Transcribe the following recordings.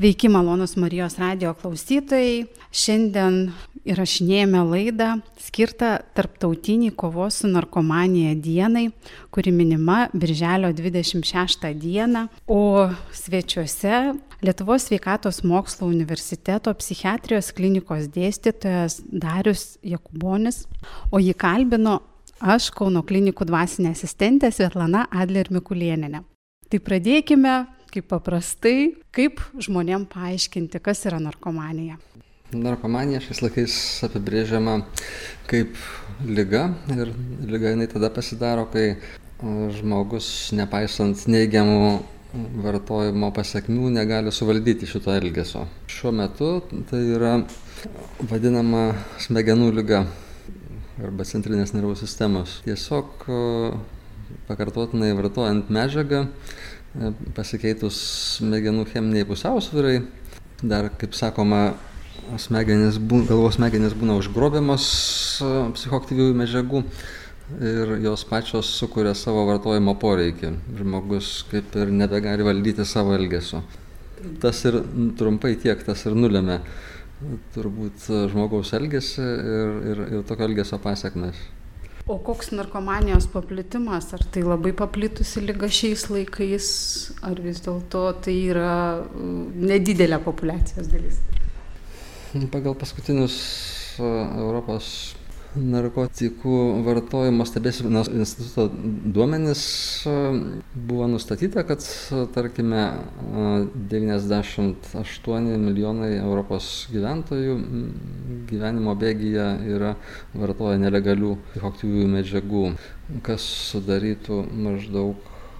Sveiki, malonus Marijos radio klausytojai. Šiandien įrašinėjame laidą skirtą Tarptautiniai kovos su narkomanija dienai, kuri minima Birželio 26 dieną, o svečiuose Lietuvos sveikatos mokslo universiteto psichiatrijos klinikos dėstytojas Darius Jakubonis, o jį kalbino aš Kauno klinikų dvasinė asistentė Svetlana Adler Mikulieninė. Tai pradėkime kaip paprastai, kaip žmonėm paaiškinti, kas yra narkomanija. Narkomanija šiais laikais apibrėžiama kaip lyga ir lyga jinai tada pasidaro, kai žmogus, nepaisant neigiamų vartojimo pasiekmių, negali suvaldyti šito elgesio. Šiuo metu tai yra vadinama smegenų lyga arba centrinės nervų sistemos. Tiesiog pakartotinai vartojant medžiagą pasikeitus smegenų cheminiai pusiausvyrai, dar, kaip sakoma, smegenys, galvos smegenys būna užgrobiamos e, psichoktyviųjų medžiagų ir jos pačios sukuria savo vartojimo poreikį. Žmogus kaip ir nebegali valdyti savo elgesio. Tas ir trumpai tiek, tas ir nulėmė turbūt žmogaus elgesį ir, ir, ir tokio elgesio pasiekmes. O koks narkomanijos paplitimas? Ar tai labai paplitusi lyga šiais laikais, ar vis dėlto tai yra mm, nedidelė populiacijos dalis? Pagal paskutinius Europos narkotikų vartojimo stebėsenos instituto duomenys buvo nustatyta, kad tarkime 98 milijonai Europos gyventojų gyvenimo bėgyje yra vartoja nelegalių psichoaktyviųjų medžiagų, kas sudarytų maždaug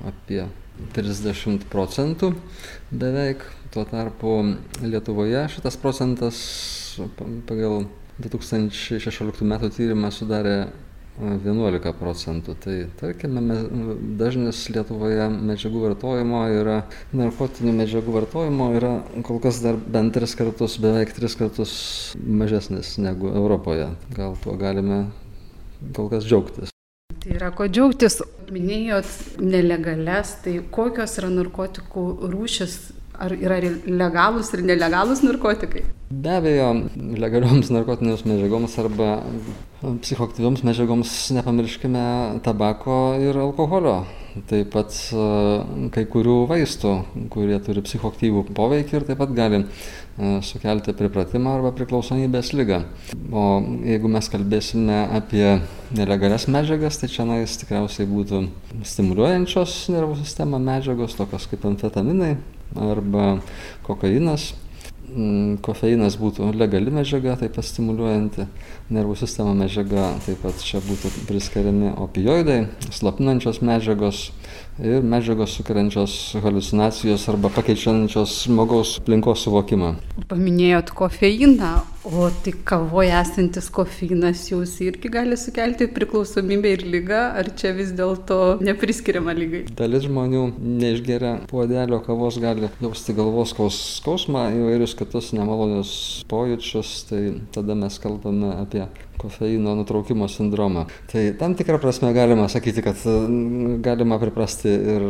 apie 30 procentų beveik. Tuo tarpu Lietuvoje šitas procentas pagal 2016 metų tyrimas sudarė 11 procentų. Tai tarkime, dažnis Lietuvoje medžiagų vartojimo yra, narkotinių medžiagų vartojimo yra kol kas dar bent tris kartus, beveik tris kartus mažesnis negu Europoje. Gal tuo galime kol kas džiaugtis. Tai yra ko džiaugtis. Minėjot nelegales, tai kokios yra narkotikų rūšis Ar yra legalūs ir nelegalūs narkotikai? Be abejo, legalioms narkotinėms medžiagoms arba psichoktyvioms medžiagoms nepamirškime tabako ir alkoholio. Taip pat e, kai kurių vaistų, kurie turi psichoktyvų poveikį ir taip pat gali e, sukelti pripratimą arba priklausomybės lygą. O jeigu mes kalbėsime apie nelegalias medžiagas, tai čia nais tikriausiai būtų stimuliuojančios nervų sistemą medžiagos, tokios kaip amfetaminai, arba kokainas. Mm, kofeinas būtų legali medžiaga, taip pat stimuliuojanti nervų sistemą medžiaga, taip pat čia būtų priskiriami opioidai, slapinančios medžiagos ir medžiagos sukeliančios halucinacijos arba pakeičiančios žmogaus aplinkos suvokimą. Paminėjot kofeiną, o tai kavoje esantis kofeinas jūs irgi gali sukelti priklausomybę ir lygą, ar čia vis dėlto nepriskiriama lygai? Dalis žmonių neišgeria puodelio kavos gali jausti galvos skausmą, įvairius kitus nemalonius pojūčius, tai tada mes kalbame apie kofeino nutraukimo sindromą. Tai tam tikrą prasme galima sakyti, kad galima priprasti ir,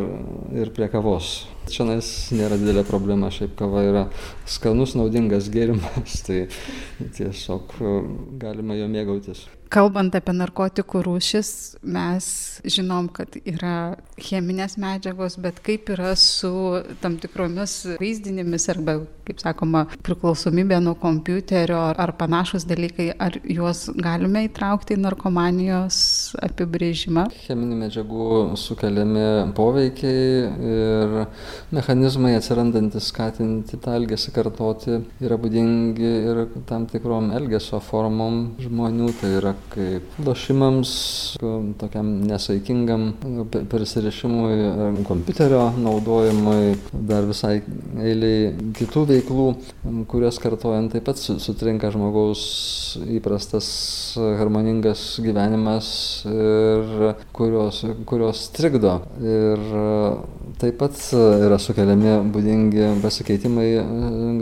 ir prie kavos. Čia nėra didelė problema, šiaip kava yra skanus, naudingas gėrimas, tai tiesiog galima jo mėgautis. Kalbant apie narkotikų rūšis, mes žinom, kad yra cheminės medžiagos, bet kaip yra su tam tikromis vaizdinėmis arba, kaip sakoma, priklausomybė nuo kompiuterio ar panašus dalykai, ar juos galime įtraukti į narkomanijos apibrėžimą? Cheminių medžiagų sukeliami poveikiai ir mechanizmai atsirandantis skatinti tą elgesį kartoti yra būdingi ir tam tikrom elgesio formom žmonių, tai yra kaip lošimams, tokiam nesaikingam prisirišimui, kompiuterio naudojimui, dar visai eiliai kitų veiklų, kurias kartojant taip pat sutrinka žmogaus įprastas harmoningas gyvenimas ir kurios, kurios trikdo. Ir taip pat yra sukeliami būdingi pasikeitimai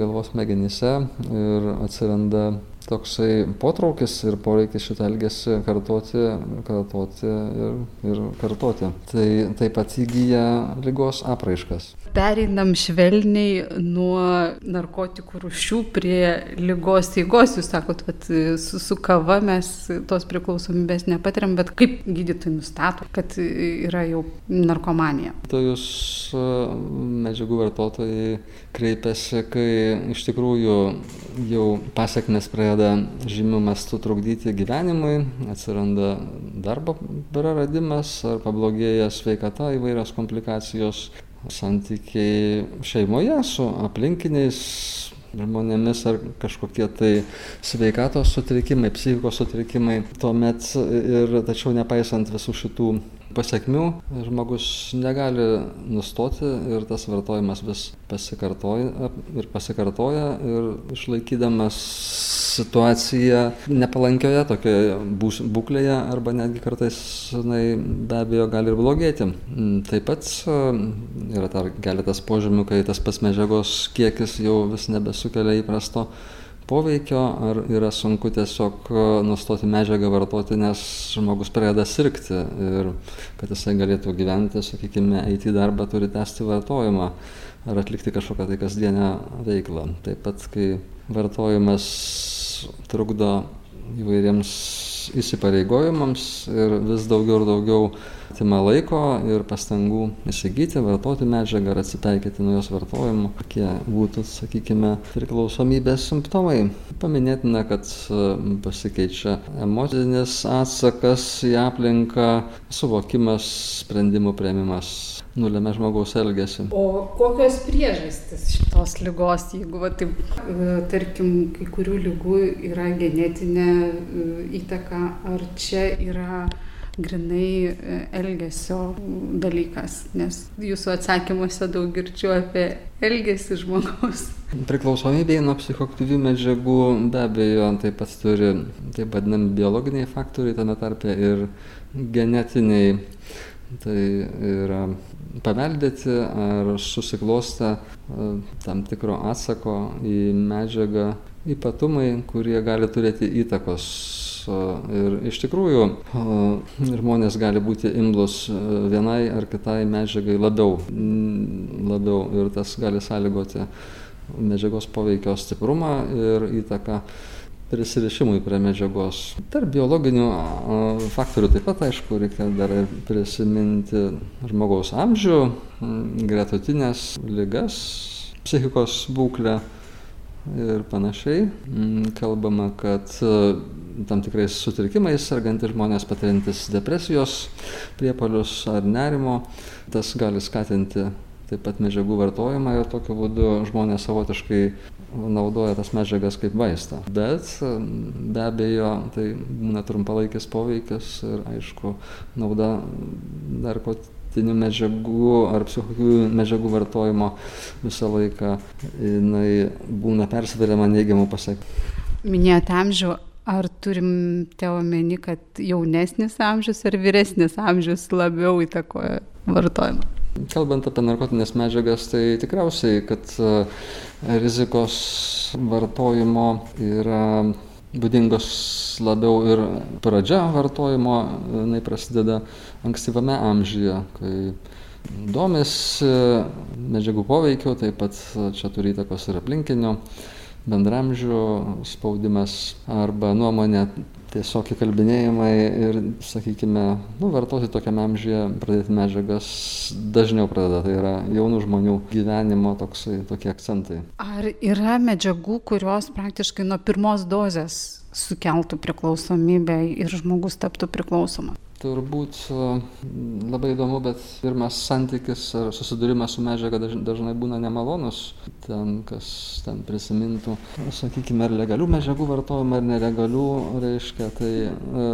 galvos smegenyse ir atsiranda toksai potraukis ir poreikis šitą elgesį kartoti, kartoti ir, ir kartoti. Tai taip pat įgyja lygos apraiškas. Pereinam švelniai nuo narkotikų rušių prie lygos eigos. Jūs sakot, kad su, su kava mes tos priklausomybės nepatiriam, bet kaip gydytojai nustato, kad yra jau narkomanija? Tai jūs medžiagų vartotojai kreipiasi, kai iš tikrųjų jau pasiekmes pradeda žymių mastų trukdyti gyvenimui, atsiranda darbo praradimas ar pablogėja sveikata įvairios komplikacijos, santykiai šeimoje su aplinkiniais žmonėmis ar kažkokie tai sveikatos sutrikimai, psichikos sutrikimai. Tuomet ir tačiau nepaisant visų šitų pasiekmių, žmogus negali nustoti ir tas vartojimas vis pasikartoja ir pasikartoja ir išlaikydamas situaciją nepalankioje tokioje būklėje arba netgi kartais jinai be abejo gali ir blogėti. Taip pat yra dar keletas požymių, kai tas pats medžiagos kiekis jau vis nebesukelia įprasto poveikio ar yra sunku tiesiog nustoti medžiagą vartoti, nes žmogus pradeda sirgti ir kad jisai galėtų gyventi, sakykime, eiti į darbą turi tęsti vartojimą ar atlikti kažkokią tai kasdienę veiklą. Taip pat, kai vartojimas trukdo įvairiems įsipareigojimams ir vis daugiau ir daugiau atima laiko ir pastangų įsigyti, vartoti medžiagą ar atsitaikyti nuo jos vartojimo, kokie būtų, sakykime, priklausomybės simptomai. Paminėtina, kad pasikeičia emocinis atsakas į aplinką, suvokimas, sprendimų prieimimas nulėmė žmogaus elgesį. O kokios priežastys šitos lygos, jeigu, va, taip, tarkim, kai kurių lygų yra genetinė įtaka, ar čia yra grinai elgesio dalykas, nes jūsų atsakymuose daug girčiu apie elgesį žmogaus. Priklausomybė nuo psichoktyvių medžiagų be abejo taip pat turi taip vadinami biologiniai faktoriai, tame tarpe ir genetiniai. Tai yra paveldėti ar susiklostę tam tikro atsako į medžiagą ypatumai, kurie gali turėti įtakos Ir iš tikrųjų žmonės gali būti imlus vienai ar kitai medžiagai labiau, labiau ir tas gali sąlygoti medžiagos poveikio stiprumą ir įtaką prisirišimui prie medžiagos. Tarp biologinių faktorių taip pat, aišku, reikia dar prisiminti žmogaus amžių, gretutinės lygas, psichikos būklę ir panašiai. Kalbama, kad tam tikrais sutrikimais sergantys žmonės patiriantis depresijos priepolius ar nerimo, tas gali skatinti taip pat medžiagų vartojimą ir tokiu būdu žmonės savotiškai naudoja tas medžiagas kaip vaistą. Bet be abejo, tai būna trumpalaikis poveikis ir aišku, nauda narkotinių medžiagų ar psichoaktyvių medžiagų vartojimo visą laiką jinai būna persveriama neigiamų pasiekmių. Minėjote amžių, Ar turim te omeny, kad jaunesnis amžius ar vyresnis amžius labiau įtakoja vartojimą? Kalbant apie narkotinės medžiagas, tai tikriausiai, kad e, rizikos vartojimo yra būdingos labiau ir pradžia vartojimo, jinai prasideda ankstyvame amžiuje, kai domisi medžiagų poveikiu, taip pat čia turi įtakos ir aplinkinio bendramžių spaudimas arba nuomonė tiesiog įkalbinėjimai ir, sakykime, nu, vartoti tokiame amžiuje, pradėti medžiagas dažniau pradeda, tai yra jaunų žmonių gyvenimo toksai, tokie akcentai. Ar yra medžiagų, kurios praktiškai nuo pirmos dozės sukeltų priklausomybę ir žmogus taptų priklausomas? Turbūt labai įdomu, bet pirmas santykis ar susidūrimas su medžiaga dažnai būna nemalonus. Ten, kas ten prisimintų, sakykime, ar legalių medžiagų vartojimą, ar nelegalių, reiškia, tai e,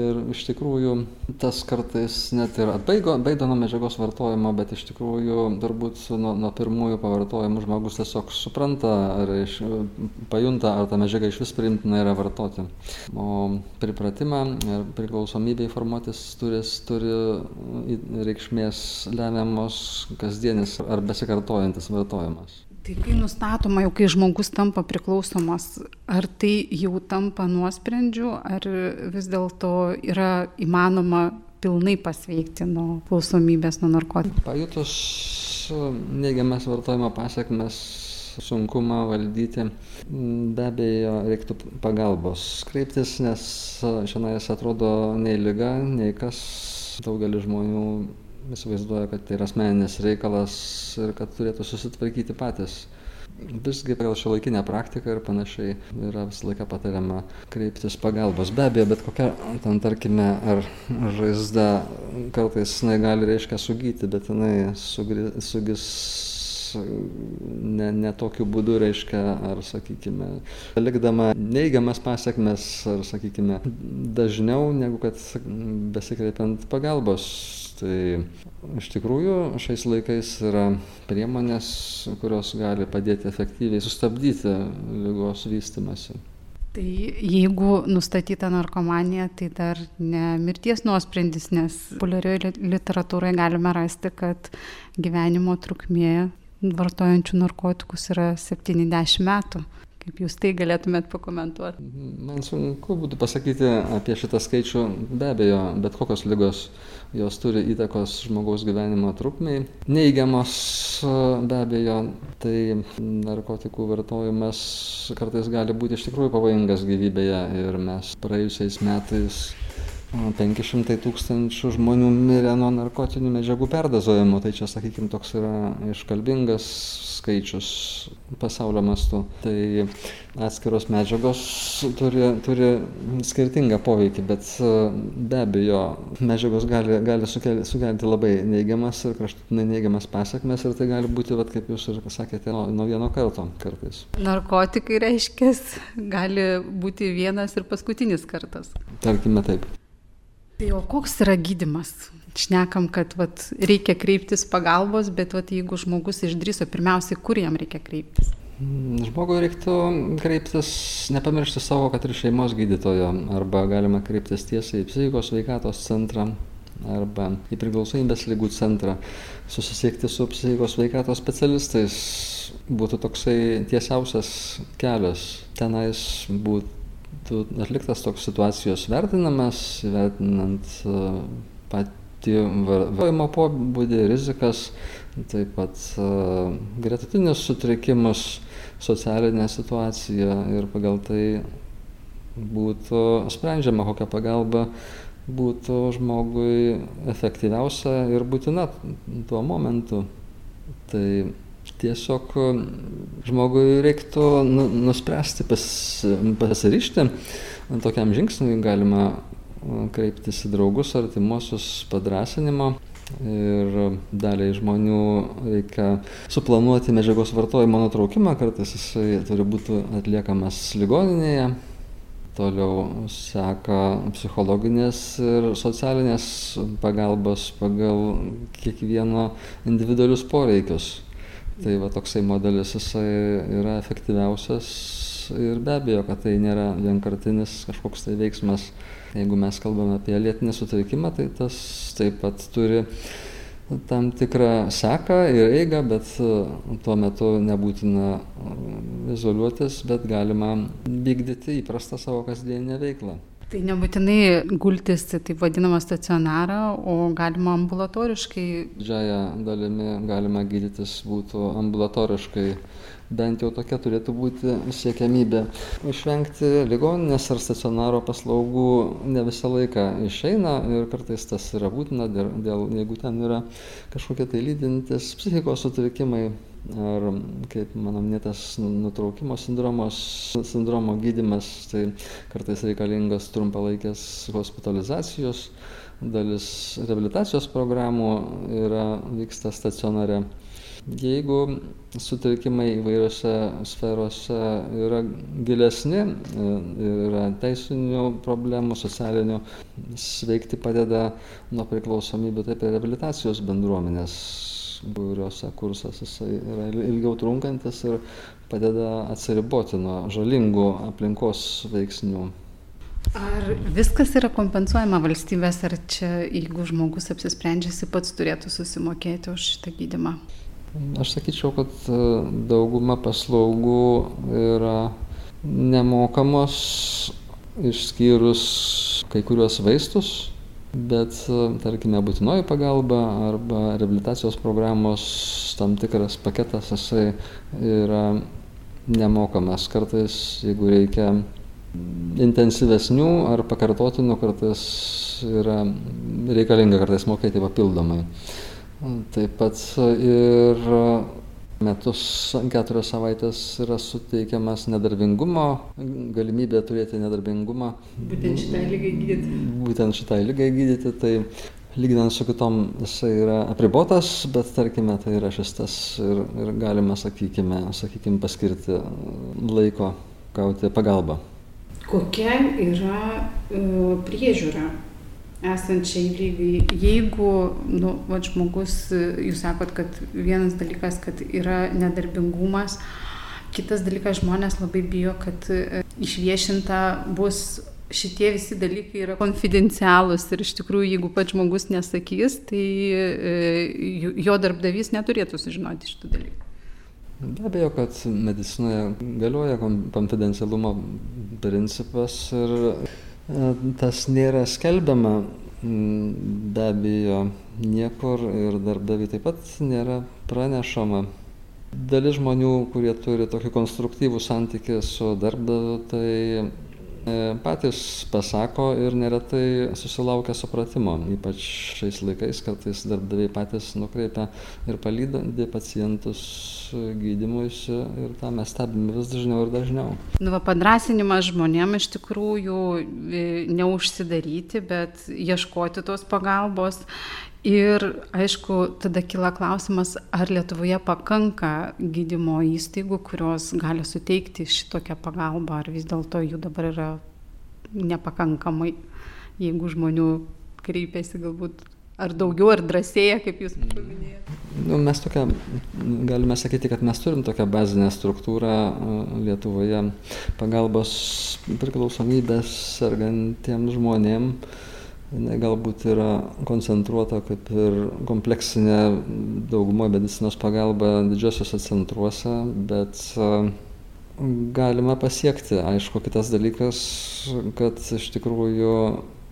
ir iš tikrųjų tas kartais net ir atbaido, atbaido nuo medžiagos vartojimo, bet iš tikrųjų turbūt nuo, nuo pirmųjų pavartojimų žmogus tiesiog supranta, ar iš, pajunta, ar ta medžiaga iš vis priimtina yra vartoti. O pripratimą ir priklausomybę įformuoti formuotis turis turi reikšmės lemiamos kasdienis ar besikartojantis vartojimas. Tai kai nustatoma, jau kai žmogus tampa priklausomas, ar tai jau tampa nuosprendžiu, ar vis dėlto yra įmanoma pilnai pasveikti nuo klausomybės nuo narkotikų? Pajutus neigiamas vartojimo pasiekmes sunkumą valdyti, be abejo, reiktų pagalbos kreiptis, nes šiandien atrodo nei lyga, nei kas daugelis žmonių įsivaizduoja, kad tai yra asmeninis reikalas ir kad turėtų susitvarkyti patys. Visgi pagal šio laikinę praktiką ir panašiai yra visą laiką patariama kreiptis pagalbos. Be abejo, bet kokia, ten tarkime, ar žaizda kartais jinai gali reiškia sugyti, bet jinai sugis ne, ne tokiu būdu reiškia, ar sakykime, likdama neigiamas pasiekmes, ar sakykime, dažniau negu kad besikreipiant pagalbos. Tai iš tikrųjų šiais laikais yra priemonės kurios gali padėti efektyviai sustabdyti ligos vystymąsi Tai jeigu nustatyta narkomanija, tai dar ne mirties nuosprendis, nes populiarioje literatūroje galime rasti, kad gyvenimo trukmė vartojančių narkotikus yra 70 metų. Kaip jūs tai galėtumėt pakomentuoti? Man sunku būtų pasakyti apie šitą skaičių. Be abejo, bet kokios lygos jos turi įtakos žmogaus gyvenimo trukmei. Neįgiamos be abejo, tai narkotikų vartojimas kartais gali būti iš tikrųjų pavojingas gyvybėje ir mes praėjusiais metais 500 tūkstančių žmonių mirė nuo narkotinių medžiagų perdozavimo, tai čia, sakykime, toks yra iškalbingas skaičius pasaulio mastu. Tai atskiros medžiagos turi, turi skirtingą poveikį, bet be abejo, medžiagos gali, gali sukelti, sukelti labai neigiamas ir kraštutinai neigiamas pasiekmes ir tai gali būti, vat, kaip jūs ir sakėte, nuo, nuo vieno karto kartais. Narkotikai reiškia, gali būti vienas ir paskutinis kartas. Tarkime taip. Tai o koks yra gydimas? Šnekam, kad vat, reikia kreiptis pagalbos, bet vat, jeigu žmogus išdryso, pirmiausiai, kur jam reikia kreiptis? Mm, žmogui reiktų kreiptis, nepamiršti savo, kad ir šeimos gydytojo, arba galima kreiptis tiesiai į psichikos veikatos centrą, arba į priklausomybės lygų centrą, susisiekti su psichikos veikatos specialistais. Būtų toksai tiesiausias kelias. Tenais būtų būtų atliktas toks situacijos vertinamas, vertinant e, patį vartojimo pobūdį, rizikas, taip pat e, gretutinius sutrikimus, socialinę situaciją ir pagal tai būtų sprendžiama, kokia pagalba būtų žmogui efektyviausia ir būtina tuo momentu. Tai tiesiog žmogui reiktų nu, nuspręsti, pas, pasiryšti tokiam žingsniui, galima kreiptis į draugus, artimuosius padrasinimo. Ir daliai žmonių reikia suplanuoti medžiagos vartojimo nutraukimą, kartais jisai turi būti atliekamas ligoninėje, toliau seka psichologinės ir socialinės pagalbos pagal kiekvieno individualius poreikius tai va toksai modelis jisai yra efektyviausias ir be abejo kad tai nėra vienkartinis kažkoks tai veiksmas. Jeigu mes kalbame apie lėtinį sutrikimą tai tas taip pat turi tam tikrą seką ir eigą bet tuo metu nebūtina izoliuotis bet galima vykdyti įprastą savo kasdieninę veiklą Tai nebūtinai gultis į taip vadinamą stacionarą, o galima ambulatoriškai. Didžiaja dalimi galima gydytis būtų ambulatoriškai. Bent jau tokia turėtų būti siekiamybė. Išvengti ligoninės ar stacionaro paslaugų ne visą laiką išeina ir kartais tas yra būtina, dėl, dėl, jeigu ten yra kažkokie tai lydintis psichikos sutrikimai, ar kaip mano minėtas nutraukimo sindromos, sindromo gydimas, tai kartais reikalingas trumpalaikės hospitalizacijos, dalis reabilitacijos programų yra, vyksta stacionare. Jeigu sutrikimai įvairiose sferose yra gilesni, yra teisinių problemų, socialinių, sveikti padeda nuo priklausomybių taip ir reabilitacijos bendruomenės kuriuose kursas jisai yra ilgiau trunkantis ir padeda atsiriboti nuo žalingų aplinkos veiksnių. Ar viskas yra kompensuojama valstybės, ar čia, jeigu žmogus apsisprendžia, jis pats turėtų susimokėti už šitą gydimą? Aš sakyčiau, kad dauguma paslaugų yra nemokamos išskyrus kai kuriuos vaistus, bet tarkime būtinoji pagalba arba reabilitacijos programos tam tikras paketas jisai yra nemokamas. Kartais, jeigu reikia intensyvesnių ar pakartotinų, kartais yra reikalinga kartais mokėti papildomai. Taip pat ir metus keturias savaites yra suteikiamas nedarbingumo, galimybė turėti nedarbingumą. Būtent šitai lygai gydyti. Būtent šitai lygai gydyti, tai lyginant su kitom jisai yra apribotas, bet tarkime tai yra šis tas ir, ir galima, sakykime, sakykime, paskirti laiko gauti pagalbą. Kokia yra e, priežiūra esančiai lygai. Jeigu, nu, va, žmogus, jūs sakot, kad vienas dalykas, kad yra nedarbingumas, kitas dalykas, žmonės labai bijo, kad e, išviešinta bus šitie visi dalykai yra konfidencialūs ir iš tikrųjų, jeigu pats žmogus nesakys, tai e, jo darbdavys neturėtų sužinoti šitų dalykų. Be abejo, kad medicinoje galioja konfidencialumo principas ir tas nėra skelbiama be abejo niekur ir darbdaviui taip pat nėra pranešama. Dalis žmonių, kurie turi tokį konstruktyvų santykį su darbdaviu, tai patys pasako ir neretai susilaukia supratimo ypač šiais laikais kartais darbdaviai patys nukreipia ir palydi pacientus gydymuisi ir tą mes stebime vis dažniau ir dažniau. Nu, va, padrasinimas žmonėm iš tikrųjų e, neužsidaryti, bet ieškoti tos pagalbos Ir aišku, tada kyla klausimas, ar Lietuvoje pakanka gydymo įstaigų, kurios gali suteikti šitokią pagalbą, ar vis dėlto jų dabar yra nepakankamai, jeigu žmonių kreipiasi galbūt ar daugiau, ar drąsėja, kaip jūs paminėjote. Nu, mes tokią, galime sakyti, kad mes turim tokią bazinę struktūrą Lietuvoje pagalbos priklausomybės sergantiems žmonėms jinai galbūt yra koncentruota kaip ir kompleksinė daugumoje medicinos pagalba didžiuosiuose centruose, bet galima pasiekti. Aišku, kitas dalykas, kad iš tikrųjų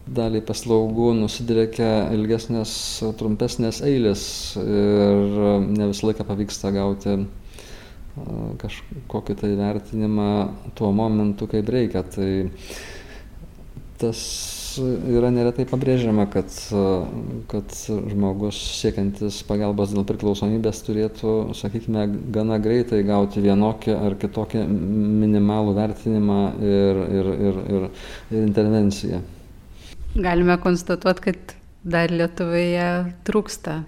daliai paslaugų nusidriekia ilgesnės, trumpesnės eilės ir ne visą laiką pavyksta gauti kažkokį tai vertinimą tuo momentu, kaip reikia. Tai tas yra neretai pabrėžiama, kad, kad žmogus siekiantis pagalbos dėl priklausomybės turėtų, sakykime, gana greitai gauti vienokį ar kitokį minimalų vertinimą ir, ir, ir, ir, ir intervenciją. Galime konstatuoti, kad dar Lietuvoje trūksta,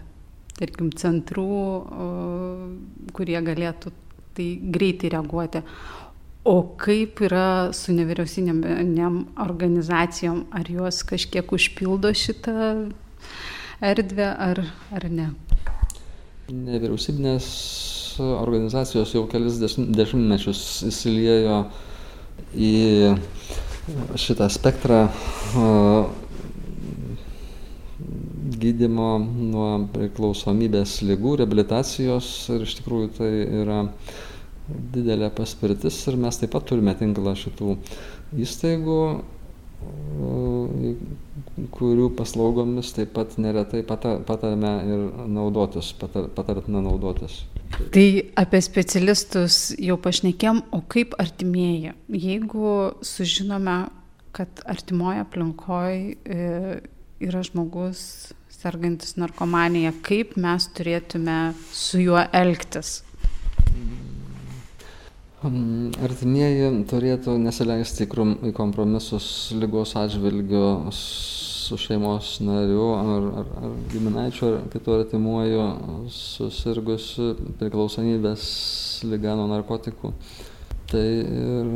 tarkim, centrų, kurie galėtų tai greitai reaguoti. O kaip yra su nevyriausybinėm organizacijom? Ar jos kažkiek užpildo šitą erdvę ar, ar ne? Nevyriausybinės organizacijos jau kelis dešimtmečius įsiliejo į šitą spektrą gydimo nuo priklausomybės lygų, reabilitacijos ir iš tikrųjų tai yra didelė paspirtis ir mes taip pat turime tinklą šitų įstaigų, kurių paslaugomis taip pat neretai patarime ir naudotis, patar, patartina naudotis. Tai apie specialistus jau pašnekėm, o kaip artimieji? Jeigu sužinome, kad artimoje aplinkoje yra žmogus sergantis narkomanija, kaip mes turėtume su juo elgtis? Artimieji turėtų nesileisti į kompromisus lygos atžvilgiu su šeimos nariu ar, ar, ar giminaičiu ar kitu artimuoju susirgusiu priklausomybės lyga nuo narkotikų. Tai ir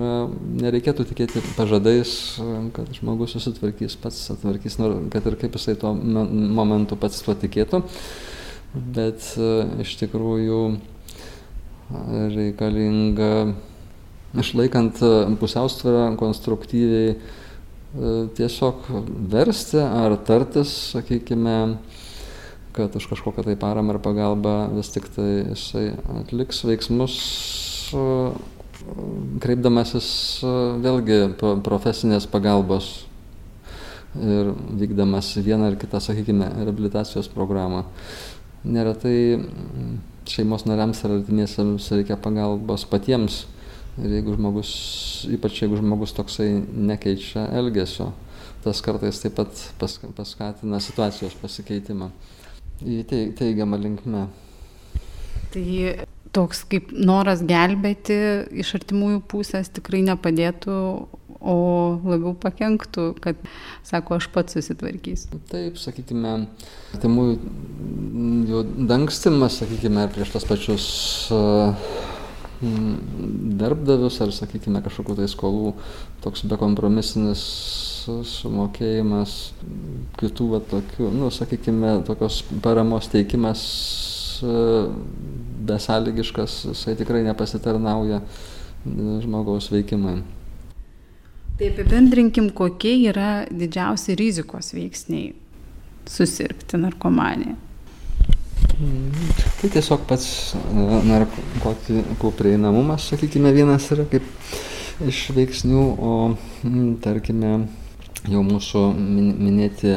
nereikėtų tikėti pažadais, kad žmogus susitvarkys pats, atvarkys, kad ir kaip jisai tuo momentu pats tuo tikėtų. Bet iš tikrųjų reikalinga išlaikant e, pusiausvyrą konstruktyviai e, tiesiog versti ar tartis, sakykime, kad už kažkokią tai paramą ar pagalbą vis tik tai jisai atliks veiksmus kreipdamasis vėlgi profesinės pagalbos ir vykdamas vieną ar kitą, sakykime, rehabilitacijos programą. Neretai šeimos nariams ar artimiesiems reikia pagalbos patiems. Ir jeigu žmogus, ypač jeigu žmogus toksai nekeičia elgesio, tas kartais taip pat pas, paskatina situacijos pasikeitimą į teigiamą linkmę. Tai toks kaip noras gelbėti iš artimųjų pusės tikrai nepadėtų, o labiau pakenktų, kad sako, aš pats susitvarkysiu. Taip, sakykime, artimųjų dangstimas, sakykime, prieš tas pačius darbdavius ar, sakykime, kažkokiu tai skolų toks bekompromisinis sumokėjimas, kitų, va, tokių, nu, sakykime, tokios paramos teikimas besąlygiškas, jisai tikrai nepasitarnauja žmogaus veikimui. Tai apibendrinkim, kokie yra didžiausi rizikos veiksniai susirgti narkomaniją. Tai tiesiog pats narkotikų prieinamumas, sakykime, vienas yra kaip iš veiksnių, o tarkime, jau mūsų minėti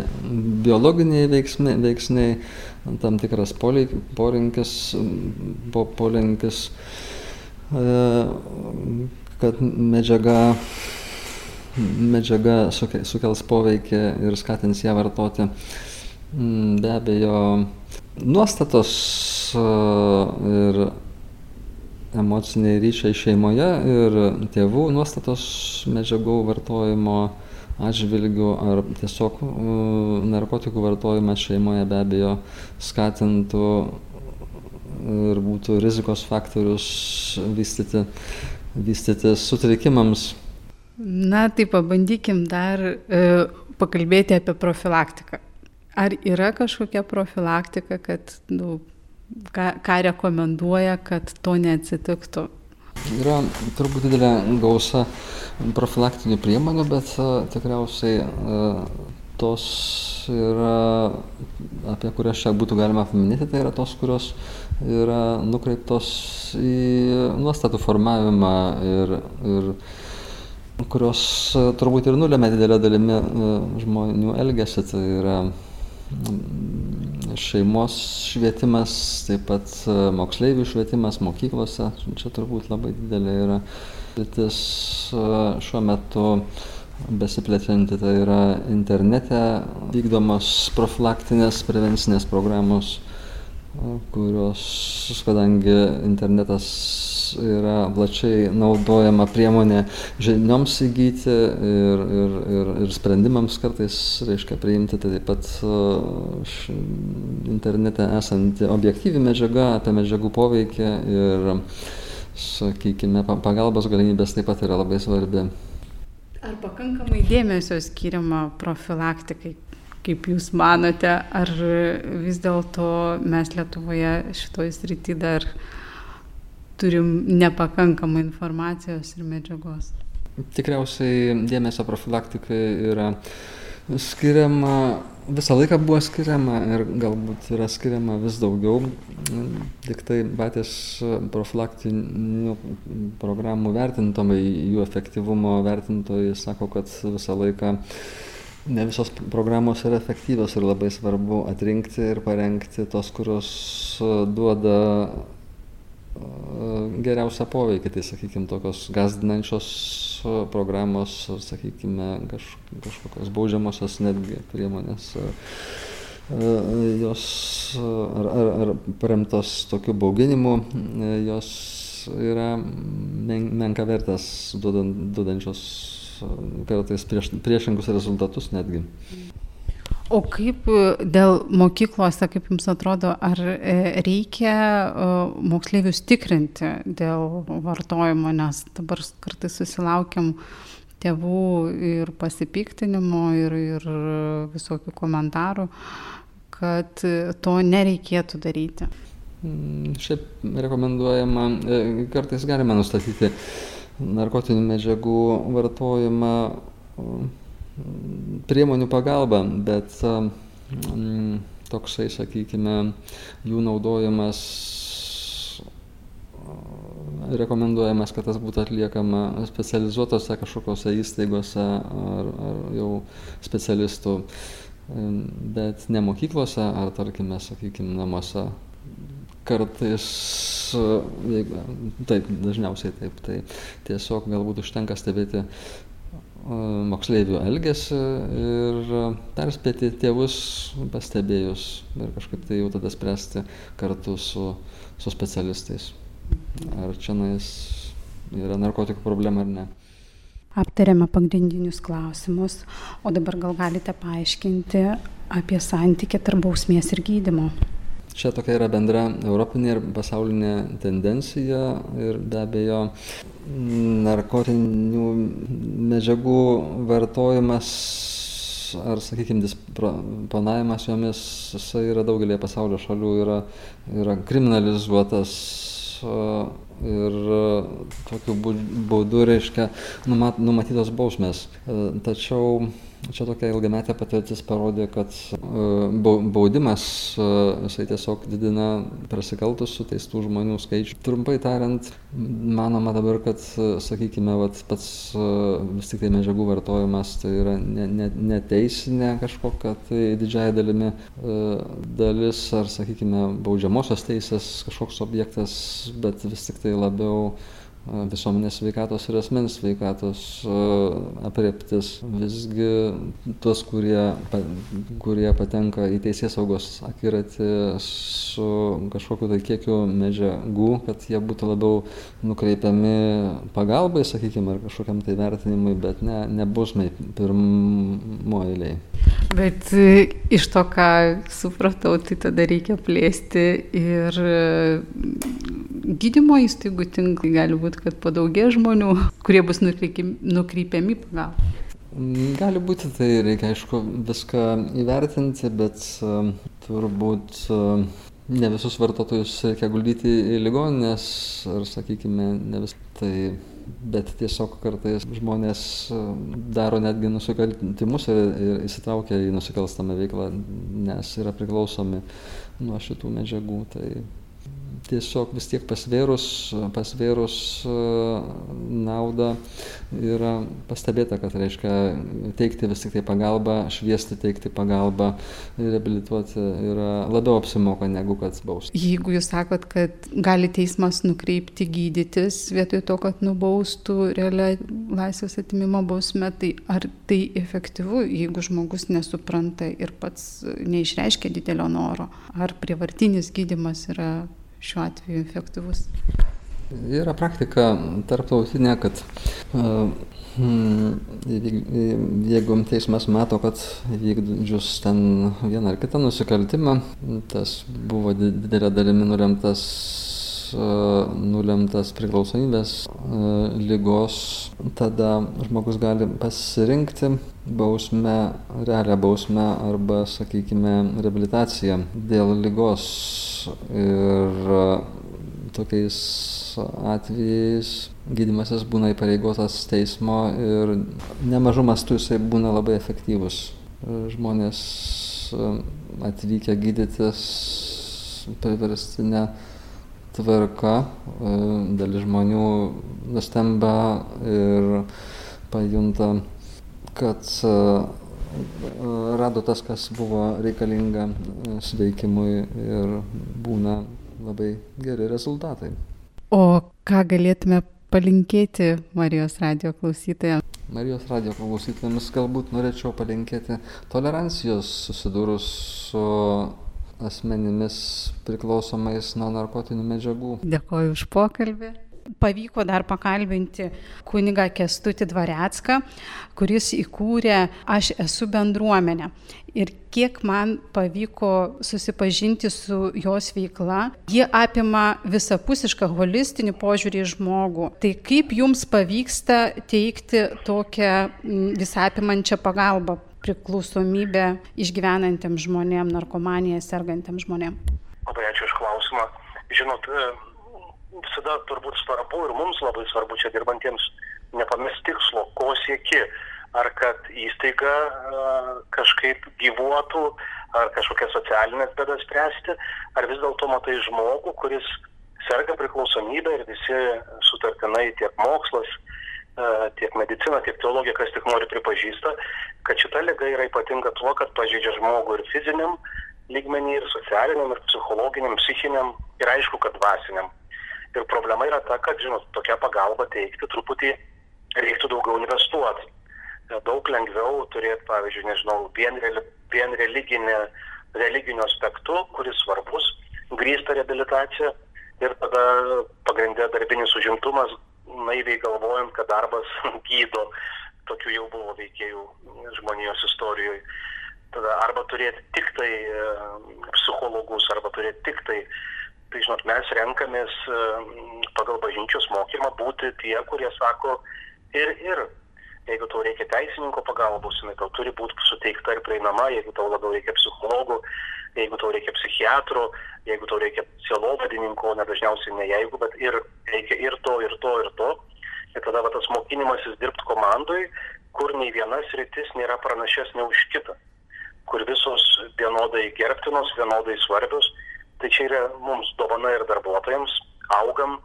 biologiniai veiksmai, veiksniai, tam tikras polinkis, po, polinkis e, kad medžiaga, medžiaga sukels poveikį ir skatins ją vartoti. Mm, be abejo, nuostatos ir emociniai ryšiai šeimoje ir tėvų nuostatos medžiagų vartojimo atžvilgiu ar tiesiog narkotikų vartojimas šeimoje be abejo skatintų ir būtų rizikos faktorius vystyti, vystytis sutrikimams. Na, tai pabandykim dar e, pakalbėti apie profilaktiką. Ar yra kažkokia profilaktika, kad, nu, ką, ką rekomenduoja, kad to neatsitiktų? Yra turbūt didelė gausa profilaktinių priemonių, bet tikriausiai tos yra, apie kurias čia būtų galima paminėti, tai yra tos, kurios yra nukreiptos į nuostatų formavimą ir, ir kurios turbūt ir nulėmė didelę dalimi žmonių elgesį. Tai yra šeimos švietimas, taip pat moksleivių švietimas mokyklose. Čia turbūt labai didelė yra sritis šiuo metu besiplečianti, tai yra internete vykdomos profilaktinės prevencinės programos, kurios, kadangi internetas yra plačiai naudojama priemonė žinioms įgyti ir, ir, ir, ir sprendimams kartais, reiškia, priimti, tai taip pat internete esanti objektyvi medžiaga apie medžiagų poveikį ir, sakykime, pagalbos galimybės taip pat yra labai svarbi. Ar pakankamai dėmesio skiriama profilaktikai, kaip Jūs manote, ar vis dėlto mes Lietuvoje šitoje srityje dar turim nepakankamai informacijos ir medžiagos. Tikriausiai dėmesio profilaktikai yra skiriama, visą laiką buvo skiriama ir galbūt yra skiriama vis daugiau. Tik tai patys profilaktinių programų vertintojai, jų efektyvumo vertintojai sako, kad visą laiką ne visos programos yra efektyvios ir labai svarbu atrinkti ir parengti tos, kurios duoda geriausią poveikį, tai sakykime, tokios gazdinančios programos, sakykime, kaž, kažkokios baudžiamosios netgi priemonės, jos ar, ar, ar paremtos tokiu bauginimu, jos yra men, menka vertas duodančios kartais prieš, priešingus rezultatus netgi. O kaip e, dėl mokyklose, kaip Jums atrodo, ar e, reikia e, moksleivius tikrinti dėl vartojimo, nes dabar kartais susilaukiam tėvų ir pasipiktinimo, ir, ir visokių komentarų, kad to nereikėtų daryti. Mm, šiaip rekomenduojama, kartais galima nustatyti narkotinių medžiagų vartojimą priemonių pagalba, bet mm, toksai, sakykime, jų naudojimas rekomenduojamas, kad tas būtų atliekama specializuotose kažkokiose įstaigose ar, ar jau specialistų, bet ne mokyklose ar, tarkime, sakykime, namuose. Kartais, jeigu, taip, dažniausiai taip, tai tiesiog galbūt užtenka stebėti moksleivių elgesį ir perspėti tėvus pastebėjus ir kažkaip tai jau tada spręsti kartu su, su specialistais. Ar čia yra narkotikų problema ar ne. Aptarėme pagrindinius klausimus, o dabar gal galite paaiškinti apie santykį tarp bausmės ir gydimo. Čia tokia yra bendra europinė ir pasaulinė tendencija ir be abejo narkotinių medžiagų vartojimas ar, sakykime, disponavimas jomis, jisai yra daugelį pasaulio šalių yra, yra kriminalizuotas ir tokiu būdu, reiškia, numat, numatytos bausmės. Tačiau čia tokia ilgametė patirtis parodė, kad baudimas jisai tiesiog didina prasikaltusių teistų žmonių skaičių. Trumpai tariant, manoma dabar, kad, sakykime, vat, pats vis tik tai medžiagų vartojimas tai yra neteisinė ne, ne kažkokia tai didžiai dalimi dalis ar, sakykime, baudžiamosios teisės kažkoks objektas, bet vis tik tai labiau visuomenės sveikatos ir asmens sveikatos apreptis. Visgi tuos, kurie, kurie patenka į teisės saugos akiratį su kažkokiu tai kiekiu medžiagų, kad jie būtų labiau nukreipiami pagalbai, sakykime, ar kažkokiam tai vertinimui, bet ne, nebus mei pirmoji. Bet e, iš to, ką supratau, tai tada reikia plėsti ir gydymo įstaigų tinklai gali būti, kad padaugė žmonių, kurie bus nukreipiami pagal. Gali būti, tai reikia aišku viską įvertinti, bet uh, turbūt uh, ne visus vartotojus reikia guldyti į ligoninės, ar sakykime, ne vis tai, bet tiesiog kartais žmonės daro netgi nusikaltimus ir, ir įsitraukia į nusikalstamą veiklą, nes yra priklausomi nuo šitų medžiagų. Tai tiesiog vis tiek pasvėrus, pasvėrus e, naudą yra pastebėta, kad reiškia teikti vis tik tai pagalbą, šviesti teikti pagalbą, reabilituoti yra labiau apsimoka negu kad bausti. Jeigu jūs sakot, kad gali teismas nukreipti gydytis vietoj to, kad nubaustų realią laisvės atimimo bausmę, tai ar tai efektyvu, jeigu žmogus nesupranta ir pats neišreiškia didelio noro, ar prievartinis gydimas yra šiuo atveju efektyvus? Yra praktika tarptautinė, kad jeigu teismas mato, kad vykdžius ten vieną ar kitą nusikaltimą, tas buvo didelė dalimi nulemtas nulemtas priklausomybės lygos, tada žmogus gali pasirinkti bausmę, realią bausmę arba, sakykime, reabilitaciją dėl lygos ir tokiais atvejais gydymasis būna įpareigotas teismo ir nemažu mastu jisai būna labai efektyvus. Žmonės atvykę gydytis priverstinę tvarka, dalis žmonių nustemba ir pajunta, kad rado tas, kas buvo reikalinga e, sveikimui ir būna labai geri rezultatai. O ką galėtume palinkėti Marijos radio klausytojams? Marijos radio klausytojams galbūt norėčiau palinkėti tolerancijos susidūrus su asmenimis priklausomais nuo narkotinių medžiagų. Dėkoju už pokalbį pavyko dar pakalbinti kunigą Kestutį Dvarecką, kuris įkūrė Aš esu bendruomenė. Ir kiek man pavyko susipažinti su jos veikla, ji apima visapusišką holistinį požiūrį į žmogų. Tai kaip jums pavyksta teikti tokią visapimančią pagalbą priklausomybę išgyvenantiems žmonėms, narkomaniją sergantiems žmonėms? Labai ačiū iš klausimą. Žinot, visada turbūt svarbu ir mums labai svarbu čia dirbantiems nepamest tikslo, ko sieki. Ar kad įstaiga kažkaip gyvuotų, ar kažkokias socialinės bėdas spręsti, ar vis dėlto matai žmogų, kuris serga priklausomybę ir visi sutartinai tiek mokslas, e, tiek medicina, tiek teologija, kas tik nori pripažįsta, kad šita lyga yra ypatinga tuo, kad pažeidžia žmogų ir fiziniam lygmenį, ir socialiniam, ir psichologiniam, psichiniam, ir aišku, kad dvasiniam. Ir problema yra ta, kad, žinot, tokią pagalbą teikti truputį reiktų daugiau investuoti. Daug lengviau turėti, pavyzdžiui, nežinau, vien, vien religinė, religiniu aspektu, kuris svarbus, grįsta reabilitacija ir tada pagrindė darbinis užimtumas, naiviai galvojant, kad darbas gydo, tokių jau buvo veikėjų žmonijos istorijoje. Tada arba turėti tik tai e, psichologus, arba turėti tik tai, tai žinot, mes renkamės e, pagal bažnyčios mokymą būti tie, kurie sako ir ir. Jeigu tau reikia teisininko pagalbos, jinai tau turi būti suteikta ir prieinama, jeigu tau labiau reikia psichologų, jeigu tau reikia psichiatro, jeigu tau reikia sielovadininko, ne dažniausiai ne jeigu, bet ir reikia ir to, ir to, ir to. Ir tada va, tas mokinimasis dirbti komandai, kur nei vienas rytis nėra pranašesnė už kitą, kur visos vienodai gerbtinos, vienodai svarbios. Tai čia yra mums dovana ir darbuotojams, augam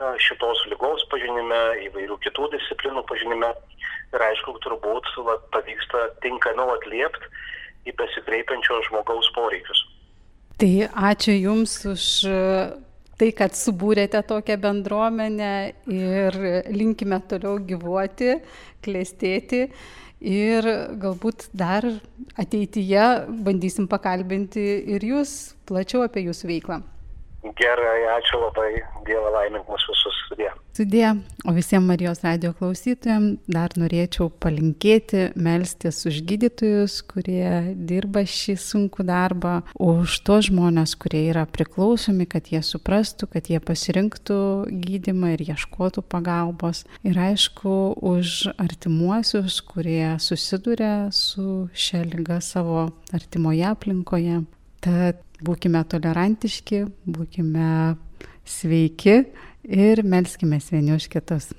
šitos lygos pažinime, įvairių kitų disciplinų pažinime ir aišku, turbūt va, pavyksta tinkamiau atliepti į besikreipiančio žmogaus poreikius. Tai ačiū Jums už tai, kad subūrėte tokią bendruomenę ir linkime toliau gyvuoti, klėstėti ir galbūt dar ateityje bandysim pakalbinti ir Jūs plačiau apie Jūsų veiklą. Gerai, ačiū labai, Dievo laimink mūsų visus sudė. Sudė, o visiems Marijos radio klausytojams dar norėčiau palinkėti, melstis už gydytojus, kurie dirba šį sunkų darbą, už tos žmonės, kurie yra priklausomi, kad jie suprastų, kad jie pasirinktų gydimą ir ieškotų pagalbos. Ir aišku, už artimuosius, kurie susiduria su šia lyga savo artimoje aplinkoje. Tad būkime tolerantiški, būkime sveiki ir melskime vieni už kitus.